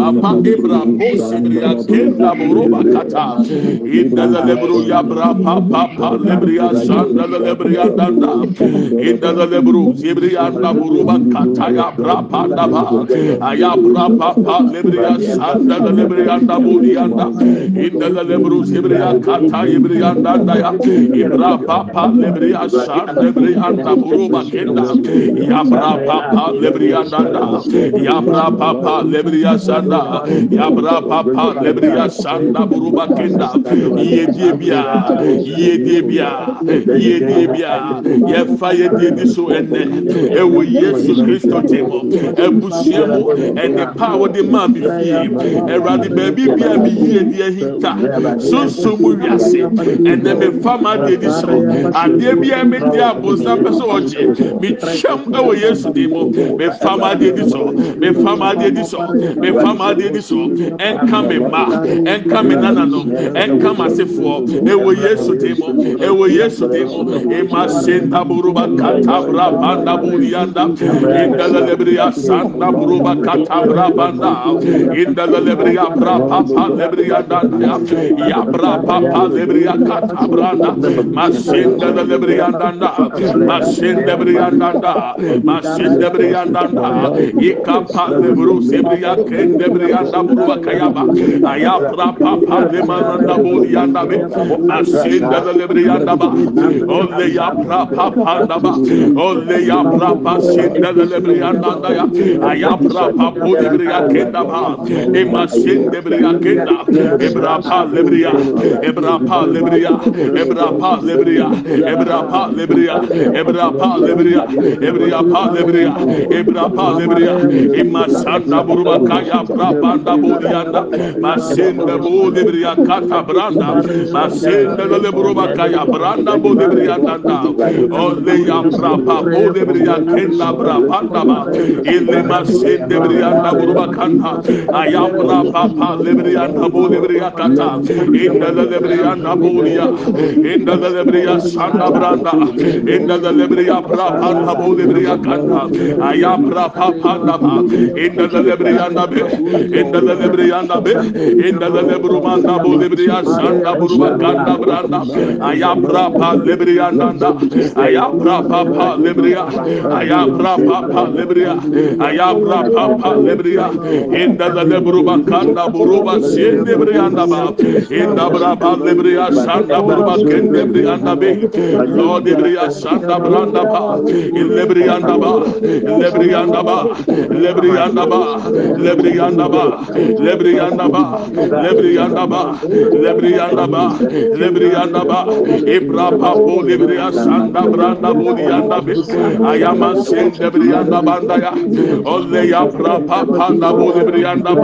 Apa Ibra Bosibria Kenda Boroba Kata. Inda la lebru yabra pa pa pa la danda. Inda la na Boroba Kata ya bra pa da ba. Ayabra pa pa lebria sanda la lebrianda burianda inda la lebru zibria kata ibrianda da ya ibra papa lebria sanda lebrianda buruba kenda ya bra papa lebrianda da ya bra papa lebria sanda ya bra papa lebria sanda buruba kenda ye die bia ye die bia ye die bia ye fa ye die di so ene ewo yesu kristo timo ebusiemu ene power de ma mi fie awurade baabi bi a mi yie di ahinta sunsun mu wiase. Ɛnɛ mi fa ma de di so adeɛ bi a mi di abonsa pɛ so ɔgye. Mi twɛm ɛwɔ yesu di mu. Mi fa ma de di so mi fa ma de di so mi fa ma de di so ɛnka mi ma ɛnka mi nananom. Ɛnka ma sefoɔ ɛwɔ yesu di mu. Ɛwɔ yesu di mu. Ema se ndaburuba katabra banda buriyanda indala lebriya sanda buruba katabra banda indala lebriya bra papa lebriya danda. Ya bra papa lebriya katabranda masinda lebriya danda. Masinda lebriya danda. Masinda lebriya danda. Ikapa lebru sebriya kende lebriya danda kayaba aya bra papa lemananda buriyanda be. Masinda lebriya danda olle ya bra papa danda olle ya bra masinda lebriya danda ya. Aya bra papa lebriya kenda ba Ema sin debria kenda. Ebra pa lebria. Ebra pa lebria. Ebra pa lebria. Ebra pa lebria. Ebra pa lebria. Ebra pa lebria. Ebra pa lebria. Ema sanda buruma kaya pra banda bodianda. Masin de bo debria kata branda. Masin de buruma kaya branda bo debria tanda. Ole ya pra pa bo debria kenda bra panda ba. Ile masin buruma kanda. Yambra Papa Libria Nabu Libria Kata in the Libria Nabulia in the Libria Santa Branda in the Libria Brapa Nabu Libria Kata Ayambra Papa Naba in the Libria Nabe in the Libria Nabe in the Libruma Nabu Libria Santa Burma Kanda Branda Ayambra Papa Libria Nanda Ayambra Papa Libria Ayambra Papa Libria Ayambra Papa Libria in the Lebre buruba kanda buruba sende brianda ba. Enda braba lebria sanda buruba kende brianda be. lo Lord lebria sanda branda ba. Lebrianda ba. Lebrianda ba. Lebrianda ba. Lebrianda ba. Lebrianda ba. Lebrianda ba. Lebrianda ba. Lebrianda ba. Ebra pa bo lebria sanda branda bo dianda be. Ayama sende brianda banda ya. Olle ya pra pa panda bo lebrianda ba.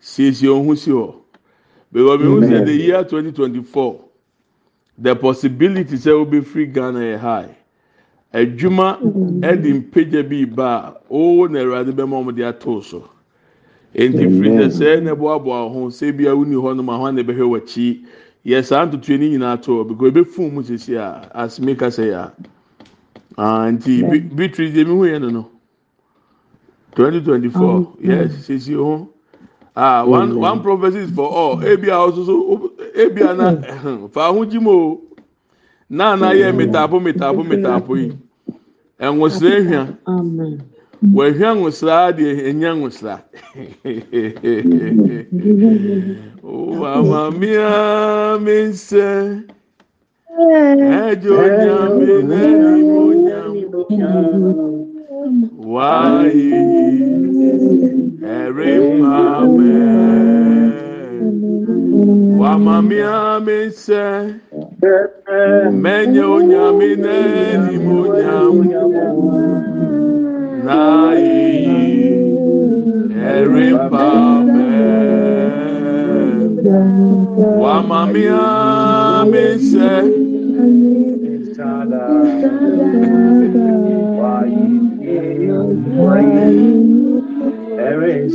siesie ohun si hɔ. Because mehu sɛ the year twenty twenty four the possibility sɛ obi free Ghana yɛ high. Adwuma ɛde mpagya bi ba a ooo na awurade bɛma wɔn de ato so. Nti firi sɛ sɛ na ɛboaboa ho sɛ bi a wuni hɔ nom ahoa na ɛbɛhwɛ wɔ akyi? Yɛ saa ntutu ni nyinaa to hɔ because ebɛfun mu sisi a asome kasa yɛ a. Ah, nti bi deɛ mi hu yɛ no no twenty twenty four yɛ sisi ho. ah oh, one one prophecy is for all. Ebi a ọsoso ebi a na fa ahụji m o. Na anaghị hmm. mịtapụ mịtapụ mịtapụ yi. Enwesịrị ehia wehia nwesịrị adị enye nwesịrị ụwa amamia mi nse eji onye amị n'ime onye amị wahịhị. Every moment, Wamamia Mese, Menyo Yamine, Munyam, Nai, Wamamia you Amen.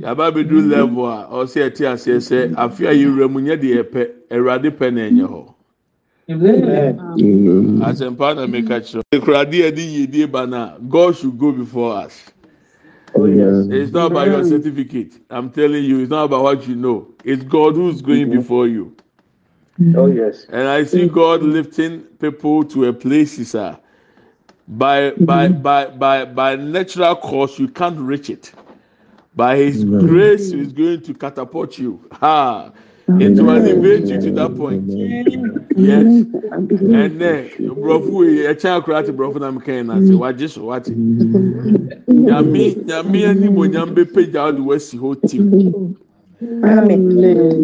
Yaba abɛduru level a ɔsɛ ɛte aseɛ sɛ afe a yɛwura mu nyɛ deɛ ɛpɛ awurade pɛ na ɛnyɛ hɔ asɛmpa na meka kyerɛ ekurade yɛde yiedie ba na god should go before us. Oh, yes. It's not about your certificate. I'm telling you, it's not about what you know. It's God who's going before you. Oh, yes. And I see God lifting people to a place, sir. By by by by by natural course, you can't reach it. By His grace, He's going to catapult you. Ha! It will elevate you to that point. Yes. And then, brofo, a child cried to brofo na mkain na say, "Waje so wati." Nyame nyame ani mo nyambe pagya the wasi ho team.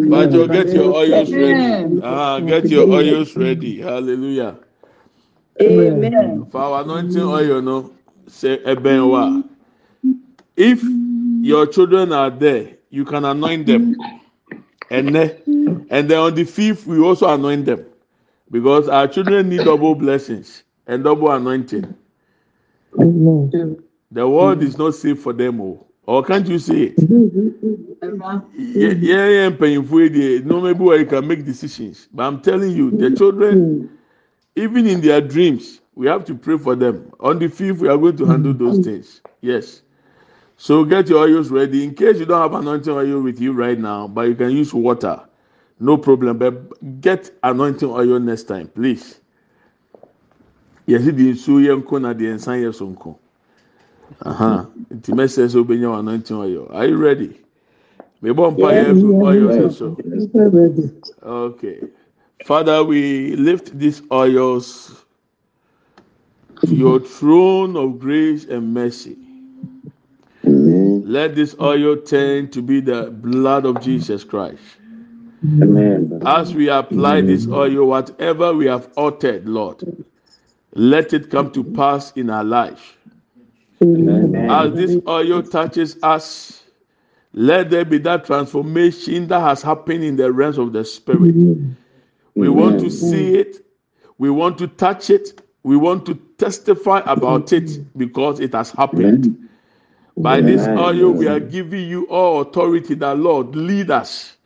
Bajo, get your oils ready. Ah, get your oils ready. Hallelujah. Amen. For our anointing oil, no, say ebenwa. If your children are there, you can anoint them. And then, and then on the fifth, we also anoint them. Because our children need double blessings and double anointing. The world is not safe for them all. Or can't you see it? Yeah, yeah, yeah, painful. No, maybe where you can make decisions. But I'm telling you, the children, even in their dreams, we have to pray for them. On the fifth, we are going to handle those things. Yes. So get your oils ready. In case you don't have anointing oil with you right now, but you can use water, no problem. But get anointing oil next time, please. Yes, the nsuo yɛ nko na the nsan yɛ so nko. Aha, nti mɛsɛ sɛ obenya anointing oil. Are you ready? Mebɔ mpa yɛ oil so. Okay, Father, we lift these oils to your throne of grace and mercy. Let this oil turn to be the blood of Jesus Christ. Amen. As we apply this oil, whatever we have uttered, Lord, let it come to pass in our life. As this oil touches us, let there be that transformation that has happened in the realms of the spirit. We want to see it, we want to touch it, we want to testify about it because it has happened. By this oil, we are giving you all authority that Lord lead us,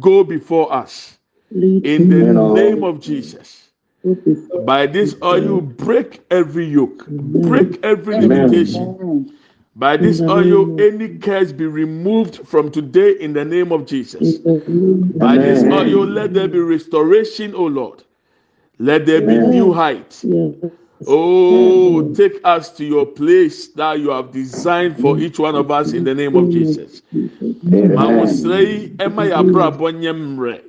go before us. In the name of Jesus. By this oil, break every yoke, break every limitation. By this oil, any curse be removed from today in the name of Jesus. By this oil, let there be restoration, O Lord. Let there be new heights. Oh, take us to your place that you have designed for each one of us in the name of Jesus. Mawusrɛ yi ɛma yɛ abrabɔ nyɛ mmerɛ.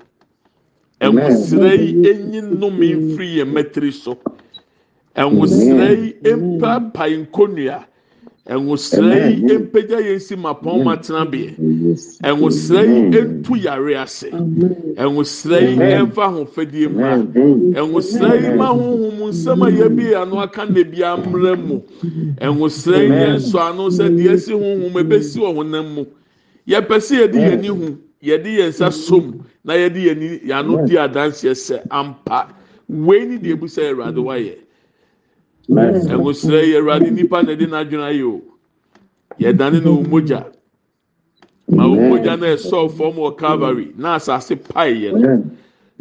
Ɛnwusrɛ yi enyi nnome mfiri yɛn mɛtiri so. Ɛnwusrɛ yi empapa nkonnua. Ɛnwusrɛ yi empagya yɛn si ma pɔn ma tena beɛ. Ɛnwusrɛ yi entu yare ase. Ɛnwusrɛ yi ɛnfa ahofadie mu a. Ɛnwusrɛ yi ma huhum nsɛm a yɛbi ano aka na ebi amrɛ mu. Ɛnwusrɛ yi yɛn nso ano sɛ deɛ esi huhum ebesi wɔ honam mu. Yɛpɛ sɛ yɛde yɛn ni hu, yɛde yɛn nsa som na yɛde yɛn ni yɛn ano di adanseɛ sɛ ampa. Wei ni deɛ ebu sɛ Awurade wayɛ. Ɛnwusrɛ yi Awurade nipa na ɛde n'adwene ayɛ o. Yɛdane na omogya. Ma omogya na ɛsɔ fam wɔ Calvary na asase pae yɛ no.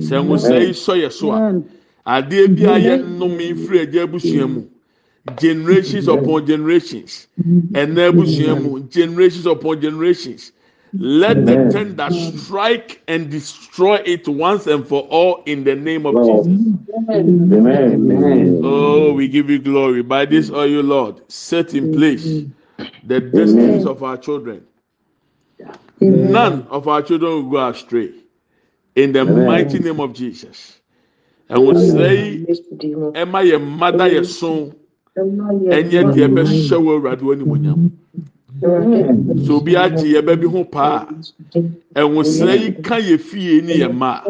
Sɛ ɛnwusrɛ yi sɔ yɛ so a. adeɛ bi a yɛ nnome firi agya abusua mu. Generations upon generations. Ɛnna abusua mu. Generations upon generations let the tender strike and destroy it once and for all in the name of jesus. Amen. oh we give you glory. By this oil lord. Set in place the destinies of our children. None of our children will go astray. In the mighty name of jesus. Ɛwosrɛ yi ɛma yɛ mma da yɛ so ɛnyɛ deɛ ɛbɛhyɛ wɔ awurade wɔ animonyam sɛ obi agye yɛ bɛ bi ho paa ɛwosrɛ yi ka yɛ fie ne yɛ mma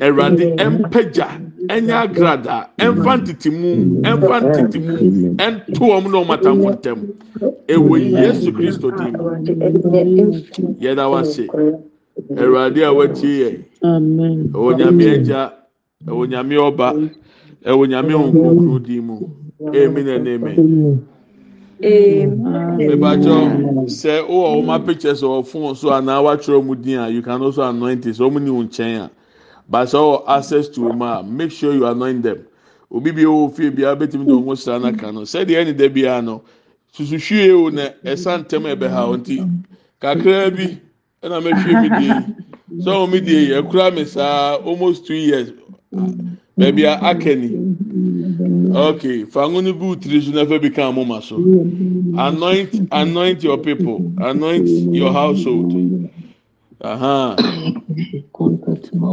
awurade ɛmpagya ɛnyɛ agrada ɛmfa ntetimu ɛmfa ntetimu ɛnto wɔn na wɔn atamfo ntɛm ɛwɔ yesu kristo dim yɛda wase awurade a wɔatie yɛ. Ɛwɔ nyame agya ɛwɔ nyame ɔba ɛwɔ nyame di mu. Amen and amen. mebàtjọ sẹ ọ wọ ọma pictures ọ fún ọ so àná wàtúrọ mu dín à you can also anoint it ọmọ ní wọn kyẹn à but sọ ọ access to ọmọ à make sure you anoint them. Obi bi owó fi bi abẹ́tìmí ní ọmọ sàn náà kàn no. Sẹ́ni ẹni dẹ́ bi àná susu hwie o na e ẹ̀sà ntẹ́m ẹ̀bẹ̀ e ha ọ̀ntì kakra bi e ẹ̀nà mẹ́hwie mi di. Yìí sọ ọmọ mi di yìí ẹ̀kúrà mi sáá almost two years baabi a aka ni okay fango ni gu tiri so n'afɛ bi kan mo ma so anoint anoint your people. Anoint your household.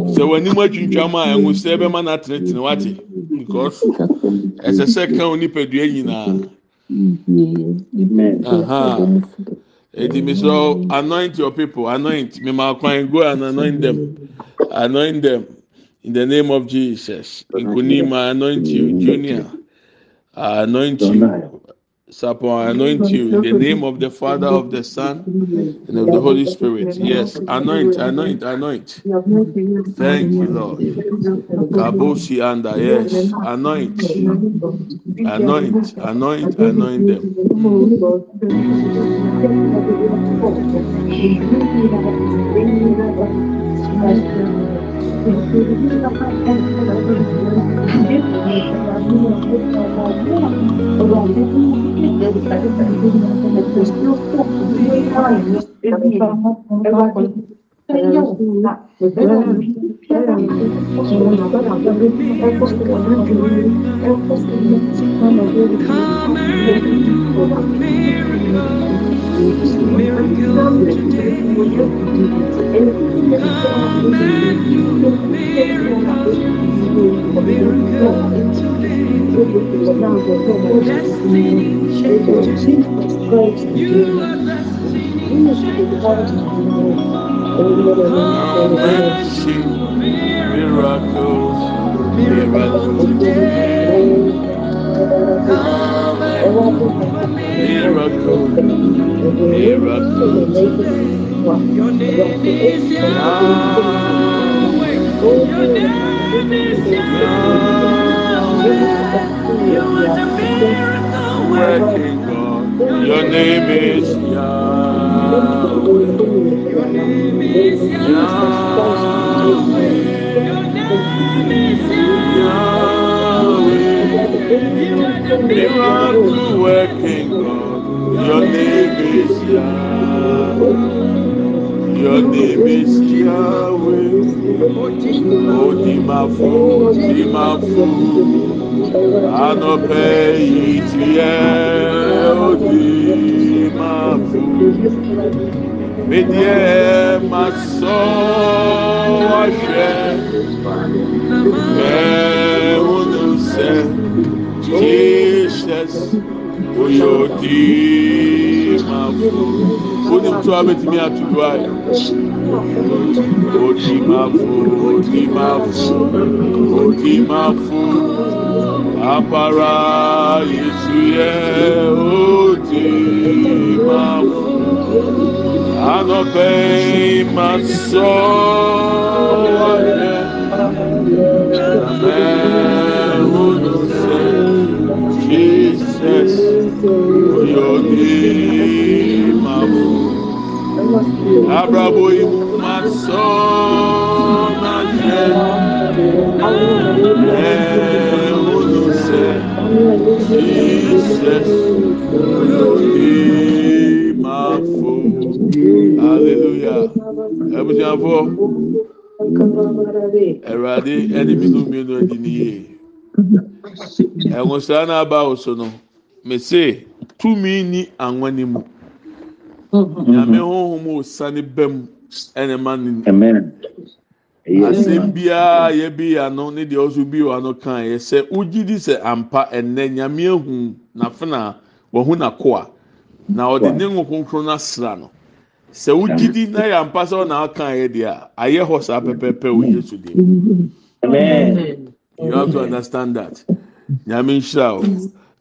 Sɛ wɔn anim atwintwam a ɛnwosɛ bɛma na atenetene wate because ɛsɛ sɛ kan nipadua nyinaa eti mi sɔ anoint your people. Anoint. Mi ma kwan go and anoint them. Anoint them. In the name of Jesus. Nkunima, I anoint you. Junior, I anoint you. Sapo, I anoint you. In the name of the Father, of the Son, and of the Holy Spirit. Yes. Anoint, anoint, anoint. Thank you, Lord. Kabosi anda. Yes. Anoint. Anoint, anoint, anoint them. Come and miracle, miracle today. Come and do a miracle, miracle today. You are. Come and miracles, miracles, today. Come miracle, today. Your name is Yahweh. Your name is Yahweh. You are the miracle Working. God, your name is Yahweh. Your name is Yahweh. Your name is Yahweh. Miracle working God, your name is Yahweh. Your name is Yahweh. Odimafu, Odimafu, Anope Yitie, Odimafu. Medie maso ahwẹ, ẹ̀húnú sẹ́, jesus. Oyè òdì máa fún òní tó a bẹ́ẹ̀ ti mi àtúndú ayé. Òdì máa fún òdì máa fún òdì máa fún apara yéṣu yẹ òdì máa fún. yogi mabu abrabo ibu maso na ye e Jesus yogi mafu hallelujah ebusuafo ẹwurade ẹni mímú mmienu ẹni nìyí ẹnwosan náà. Tumi ni anwa ni mu. Nyame honhom osane bɛm ɛna ma ne Amen. asɛm biara yɛbi ano ne deɛ ɔso bi wɔ ano kan yɛ sɛ wogyi di sɛ ampa ɛnɛ nyame ehu n'afena wɔhu n'akoa na ɔde ne ngo kronkron asra no. Sɛ wogyi di na yɛ ampa sɛ ɔna aka yɛ deɛ a ayɛ hɔ saa pɛpɛɛpɛ wɔ yesu Amen. you have to understand that. Nyame nhyira o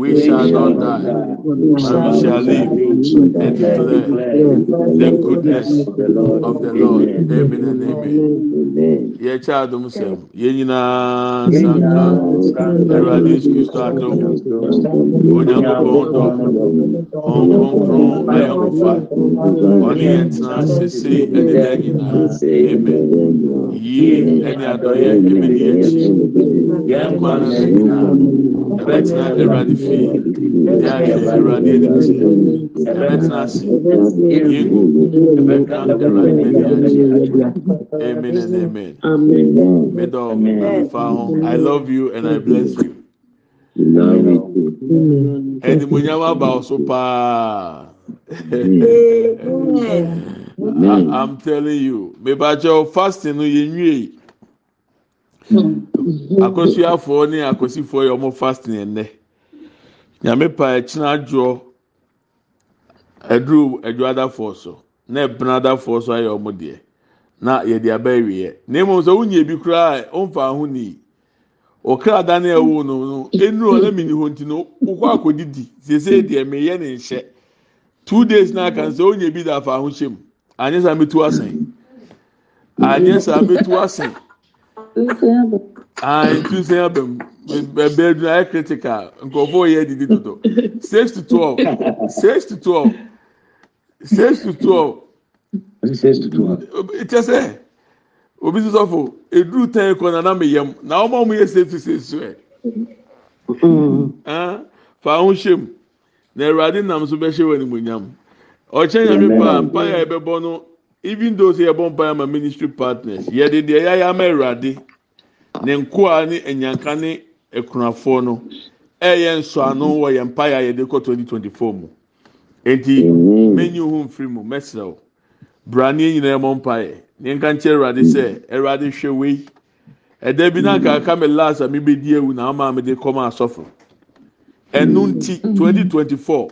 we shall not die, but we shall live and declare the goodness of the Lord. Amen and amen. Yẹ kí a dùn sẹ́m, yẹ nyinaa sanka, ẹ̀rọ adé kristo adùn, onyankopɔn dùn, ọ̀nkọ̀nkọ̀n ayọ̀kọ̀fà, ọ̀nì yẹn tẹ̀lé sese ẹni dẹ́ nyinaa, amen. Yíyé ẹni adọ̀yẹ ẹ̀mí ni yẹn ti, yẹn kọ́ àná nyinaa, ẹ̀bẹ̀ tẹ̀lé. Eradi fi, Yari Eradi Edisi, Ebetanasi, Yegu, Ebekan Eradi Mediaji. Amen and amen. Medom, Fahom, I love you and I bless you. Ẹni mo yá wá bá ọ so paa. I'm telling you, mebàjẹ́ fasting yẹn nwie yìí. Akọ́síafoɔ ne akọ́sífoɔ yɛ ɔmo fasting yẹn nẹ. Nyame pa ɛkyina adwoɔ. Ɛduru ɛdwoadafoɔ so. Na ɛbenadafoɔ so ayɛ ɔmo deɛ. Na yɛde aba awie. Na emu sɛ wunye bi koraa a ɔmfa ho nii. ɔkrada no ɛwo no no enuro ɔna mi ni hɔ nti no wokɔ akɔdidi sese deɛ meyɛ ne nhyɛ. Two days na aka nsɛ onye bi da afa ahohyɛ mu. Anyɛ saa metu asɛn anyɛ saa metu asɛn Ah, ntunsɛn aba mu ɛbɛ aduna ayɛ critical. Nkurɔfoɔ yɛ didi dodo. Six to twelve. Six to twelve. Six to twelve. Six to twelve. Kyɛ sɛ obi sɛ sɔfo eduru ten kɔ na nam yam na wɔn a wɔn yɛ six to six so yɛ mm-hmm. ah, fa ho mu na awurade nam so bɛhyɛ wɔn animonyam ɔkyɛn nyame paa mpa yɛ ɛbɛbɔ no even though say yɛ mpa yɛ ma ministry partners yɛde deɛ yɛ ama awurade. Ne nkoa ne enyanka ne ekunafoɔ no ɛyɛ nsɔano wɔ yɛn mpa yɛ a yɛde kɔ twenty twenty four mu eti menyi ho nfiri mu mɛsirɛw brane nyinaa mɔ mpa yɛ ne nka nkyɛn awurade sɛ awurade hwɛ wei ɛda bi na nka aka mi last a mi bɛ di ewu na ama mi de kɔm asɔfo. Ɛnu nti twenty twenty four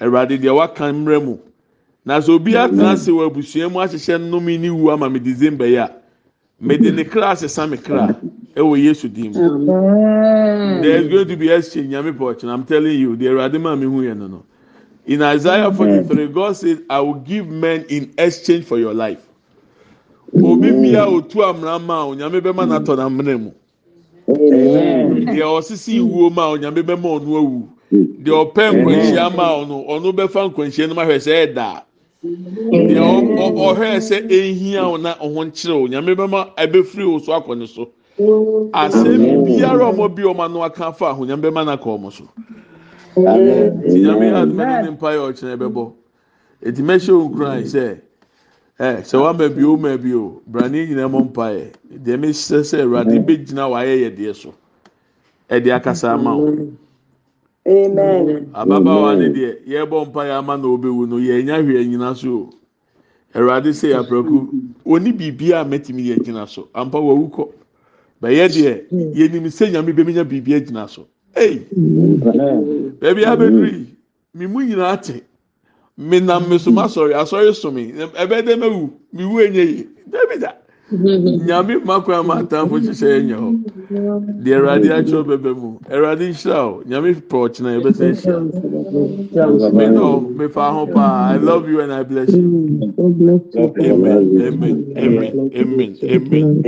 awurade deɛ waka mmerɛ mu. Na sɛ obi atena ase wɔ abusua mu ahyehyɛ nnome ne wu ama mi december yi a mede ne kra asesa me kra ɛwɔ yesu dim there is going to be exchange nyame pɔtchen i'm telling you the awurade maa mi hu yɛ no no. In isaiah forty three god says i will give men in exchange for your life. Obi bia otu amuna ma o nyame bɛma n'atɔ n'amuna mu. Deɛ ɔsisi iwuo ma o nyame bɛma ɔno awu. Deɛ ɔpɛ nkwanhyia ma no ɔno bɛfa nkwanhyia no ma hwɛ sɛ ɛdaa. Deɛ ɔhwɛ sɛ ehia o na ɔho nkyerɛ o nyame bɛma ɛbɛfiri o so akɔ ne so. Asɛm biara ɔmo bi ɔmo ano aka afa aho nyame bɛma n'aka ɔmo so. Ti nyame adumɛ ne mpa yɛ ɔkyerɛ bɛbɔ. Eti mɛhyɛ onkuran sɛ ɛ sɛ wama bi o ma bi o brane nyinaa mɔ mpa yɛ deɛ mehyɛ sɛ awurade bɛgyina wayɛ yɛ deɛ so. Ɛde akasa ama o ababaawa ne deɛ yɛbɔ mpa yɛ ama na obewu no yɛnya hwɛ nyina so. O awurade sɛ yapraku oni biribi a mɛtumi yɛ gyina so. Ampa wawu kɔ. Bɛyɛ deɛ yɛnim sɛ nyame bɛmenya biribi agyina so. Ei! Baabi abɛduri mi mu nyinaa te mi nam mi so ma sɔre asɔre so mi ɛbɛ dɛ mɛwu mi wu enye yi. Dabi da. Mm-hmm. nyame ma kwan atamfo hyehyɛ ɛnyɛ hɔ. Deɛ awurade mm-hmm. akyerɛw bɛbɛ mu. Awurade nhyira o nyame pɔ ɔkyena yɛbɛsɛ mm-hmm. nhyira mi no mi fa ho paa i love you and i bless you. God bless you. amen. Amen. Amen. Amen. Amen.